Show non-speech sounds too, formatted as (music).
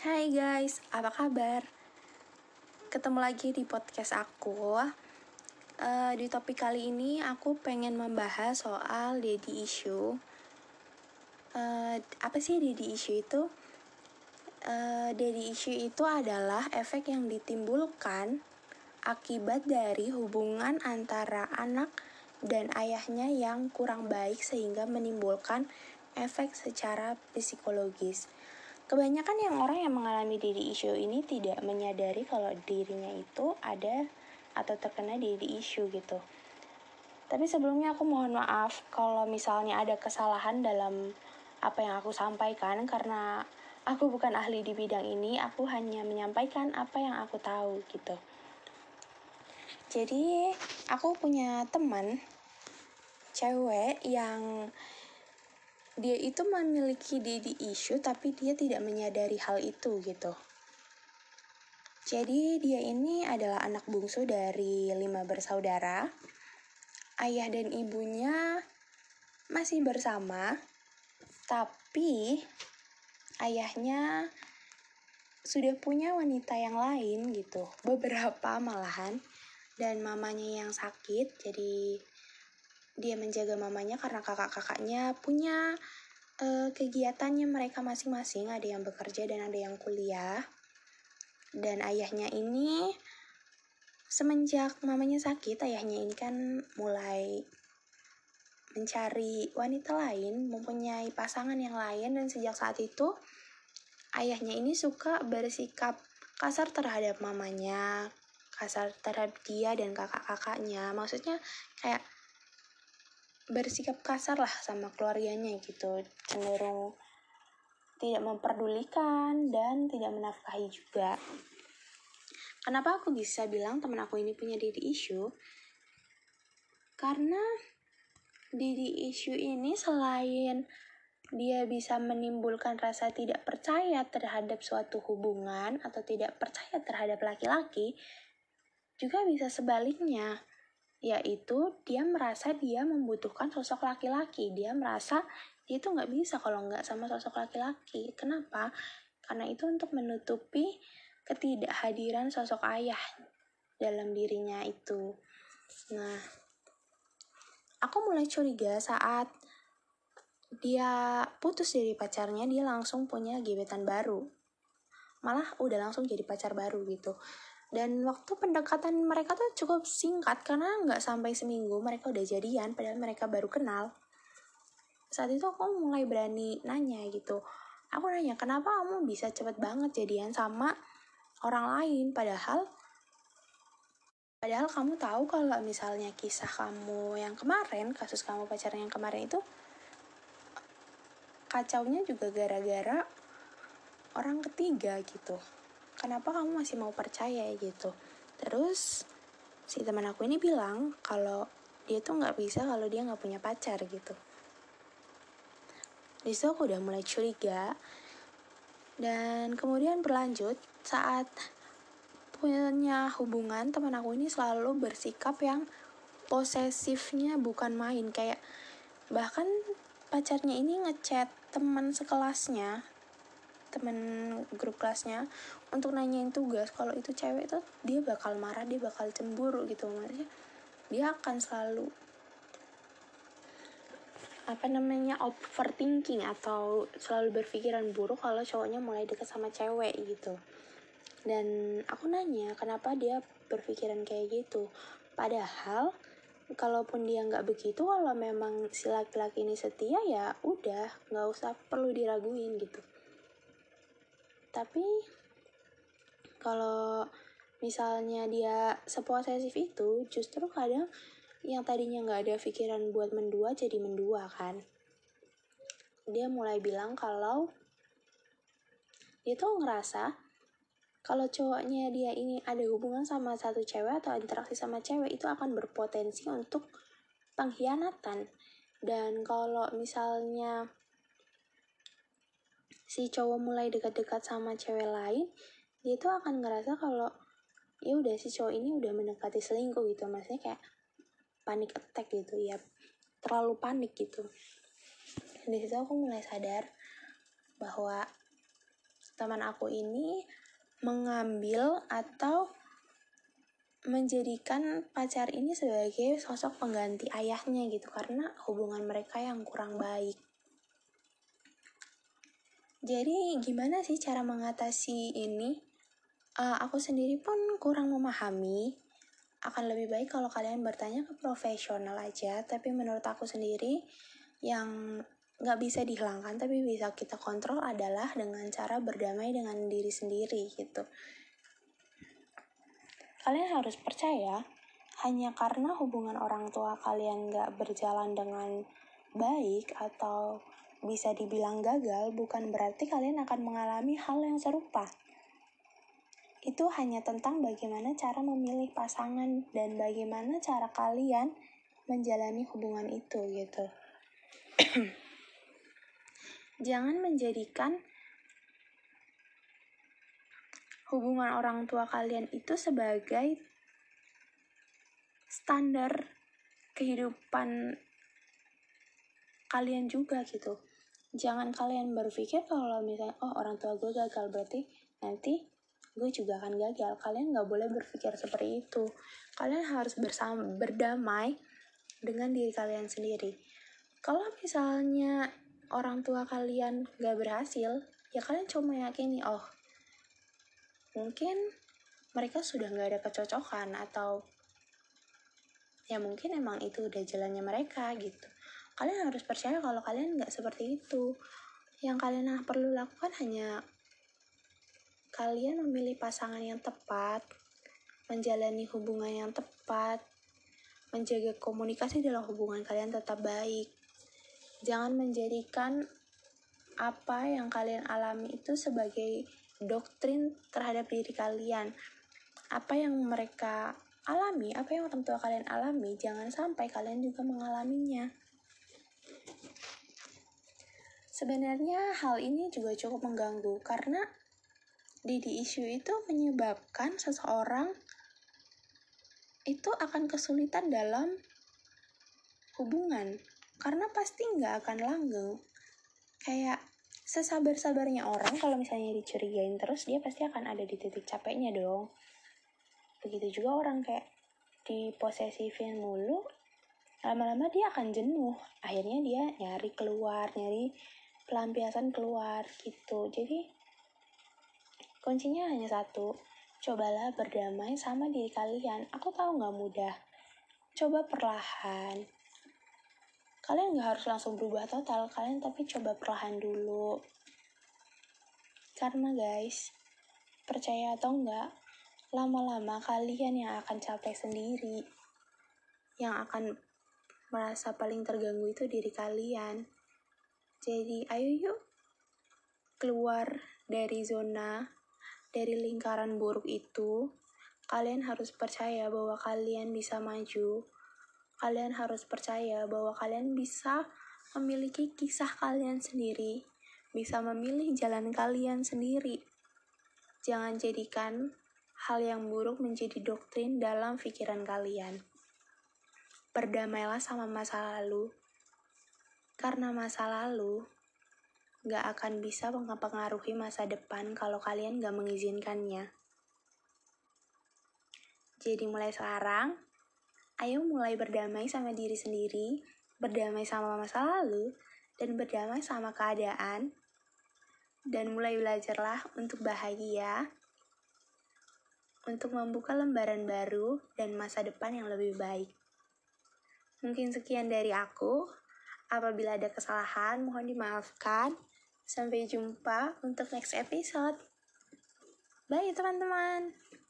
Hai guys, apa kabar? Ketemu lagi di podcast aku. Uh, di topik kali ini aku pengen membahas soal daddy issue. Uh, apa sih daddy issue itu? Uh, daddy issue itu adalah efek yang ditimbulkan akibat dari hubungan antara anak dan ayahnya yang kurang baik sehingga menimbulkan efek secara psikologis. Kebanyakan yang orang yang mengalami diri issue ini tidak menyadari kalau dirinya itu ada atau terkena diri issue gitu. Tapi sebelumnya aku mohon maaf kalau misalnya ada kesalahan dalam apa yang aku sampaikan karena aku bukan ahli di bidang ini, aku hanya menyampaikan apa yang aku tahu gitu. Jadi, aku punya teman cewek yang dia itu memiliki daddy issue tapi dia tidak menyadari hal itu gitu. Jadi dia ini adalah anak bungsu dari lima bersaudara. Ayah dan ibunya masih bersama, tapi ayahnya sudah punya wanita yang lain gitu, beberapa malahan, dan mamanya yang sakit, jadi dia menjaga mamanya karena kakak-kakaknya punya uh, kegiatannya mereka masing-masing, ada yang bekerja dan ada yang kuliah. Dan ayahnya ini semenjak mamanya sakit, ayahnya ini kan mulai mencari wanita lain, mempunyai pasangan yang lain dan sejak saat itu ayahnya ini suka bersikap kasar terhadap mamanya, kasar terhadap dia dan kakak-kakaknya. Maksudnya kayak bersikap kasar lah sama keluarganya gitu. Cenderung tidak memperdulikan dan tidak menafkahi juga. Kenapa aku bisa bilang temen aku ini punya diri issue karena diri issue ini selain dia bisa menimbulkan rasa tidak percaya terhadap suatu hubungan atau tidak percaya terhadap laki-laki, juga bisa sebaliknya yaitu dia merasa dia membutuhkan sosok laki-laki. Dia merasa dia itu nggak bisa kalau nggak sama sosok laki-laki. Kenapa? Karena itu untuk menutupi ketidakhadiran sosok ayah dalam dirinya itu. Nah aku mulai curiga saat dia putus dari pacarnya dia langsung punya gebetan baru. Malah udah langsung jadi pacar baru gitu dan waktu pendekatan mereka tuh cukup singkat karena nggak sampai seminggu mereka udah jadian padahal mereka baru kenal. Saat itu aku mulai berani nanya gitu. Aku nanya kenapa kamu bisa cepet banget jadian sama orang lain? Padahal padahal kamu tahu kalau misalnya kisah kamu yang kemarin kasus kamu pacaran yang kemarin itu kacaunya juga gara-gara orang ketiga gitu kenapa kamu masih mau percaya gitu. Terus si teman aku ini bilang kalau dia tuh nggak bisa kalau dia nggak punya pacar gitu. Di situ aku udah mulai curiga. Dan kemudian berlanjut saat punya hubungan teman aku ini selalu bersikap yang posesifnya bukan main. Kayak bahkan pacarnya ini ngechat teman sekelasnya temen grup kelasnya untuk nanyain tugas. Kalau itu cewek tuh dia bakal marah dia bakal cemburu gitu. Maksudnya dia akan selalu apa namanya overthinking atau selalu berpikiran buruk kalau cowoknya mulai deket sama cewek gitu. Dan aku nanya kenapa dia berpikiran kayak gitu? Padahal kalaupun dia nggak begitu kalau memang si laki-laki ini setia ya udah nggak usah perlu diraguin gitu tapi kalau misalnya dia seposesif itu justru kadang yang tadinya nggak ada pikiran buat mendua jadi mendua kan. Dia mulai bilang kalau dia tuh ngerasa kalau cowoknya dia ini ada hubungan sama satu cewek atau interaksi sama cewek itu akan berpotensi untuk pengkhianatan. Dan kalau misalnya si cowok mulai dekat-dekat sama cewek lain dia tuh akan ngerasa kalau ya udah si cowok ini udah mendekati selingkuh gitu. Maksudnya kayak panik attack gitu ya terlalu panik gitu. Di situ aku mulai sadar bahwa teman aku ini mengambil atau menjadikan pacar ini sebagai sosok pengganti ayahnya gitu. Karena hubungan mereka yang kurang baik. Jadi gimana sih cara mengatasi ini? Uh, aku sendiri pun kurang memahami. Akan lebih baik kalau kalian bertanya ke profesional aja. Tapi menurut aku sendiri yang nggak bisa dihilangkan tapi bisa kita kontrol adalah dengan cara berdamai dengan diri sendiri gitu Kalian harus percaya, hanya karena hubungan orang tua kalian gak berjalan dengan baik atau bisa dibilang gagal, bukan berarti kalian akan mengalami hal yang serupa. Itu hanya tentang bagaimana cara memilih pasangan dan bagaimana cara kalian menjalani hubungan itu gitu. (clears throat) Jangan menjadikan hubungan orang tua kalian itu sebagai standar kehidupan kalian juga gitu. Jangan kalian berpikir kalau misalnya, oh orang tua gue gagal, berarti nanti gue juga akan gagal. Kalian nggak boleh berpikir seperti itu. Kalian harus bersama, berdamai dengan diri kalian sendiri. Kalau misalnya orang tua kalian gak berhasil, ya kalian cuma yakini, oh mungkin mereka sudah nggak ada kecocokan atau ya mungkin emang itu udah jalannya mereka gitu kalian harus percaya kalau kalian nggak seperti itu yang kalian perlu lakukan hanya kalian memilih pasangan yang tepat menjalani hubungan yang tepat menjaga komunikasi dalam hubungan kalian tetap baik jangan menjadikan apa yang kalian alami itu sebagai doktrin terhadap diri kalian. Apa yang mereka alami, apa yang orang tua kalian alami, jangan sampai kalian juga mengalaminya. Sebenarnya hal ini juga cukup mengganggu karena didi issue itu menyebabkan seseorang itu akan kesulitan dalam hubungan. Karena pasti nggak akan langgeng. Kayak sesabar-sabarnya orang kalau misalnya dicurigain terus dia pasti akan ada di titik capeknya dong. Begitu juga orang kayak diposesifin mulu lama-lama dia akan jenuh. Akhirnya dia nyari keluar nyari pelampiasan keluar gitu. Jadi kuncinya hanya satu cobalah berdamai sama diri kalian. Aku tahu nggak mudah. Coba perlahan. Kalian nggak harus langsung berubah total kalian tapi coba perlahan dulu. Karena guys percaya atau enggak lama-lama kalian yang akan capek sendiri. Yang akan merasa paling terganggu itu diri kalian jadi ayo yuk keluar dari zona dari lingkaran buruk itu kalian harus percaya bahwa kalian bisa maju kalian harus percaya bahwa kalian bisa memiliki kisah kalian sendiri, bisa memilih jalan kalian sendiri. Jangan jadikan hal yang buruk menjadi doktrin dalam pikiran kalian. Berdamailah sama masa lalu, karena masa lalu gak akan bisa mempengaruhi masa depan kalau kalian gak mengizinkannya. Jadi mulai sekarang, Ayo mulai berdamai sama diri sendiri, berdamai sama masa lalu, dan berdamai sama keadaan. Dan mulai belajarlah untuk bahagia, untuk membuka lembaran baru dan masa depan yang lebih baik. Mungkin sekian dari aku. Apabila ada kesalahan, mohon dimaafkan. Sampai jumpa untuk next episode. Bye teman-teman.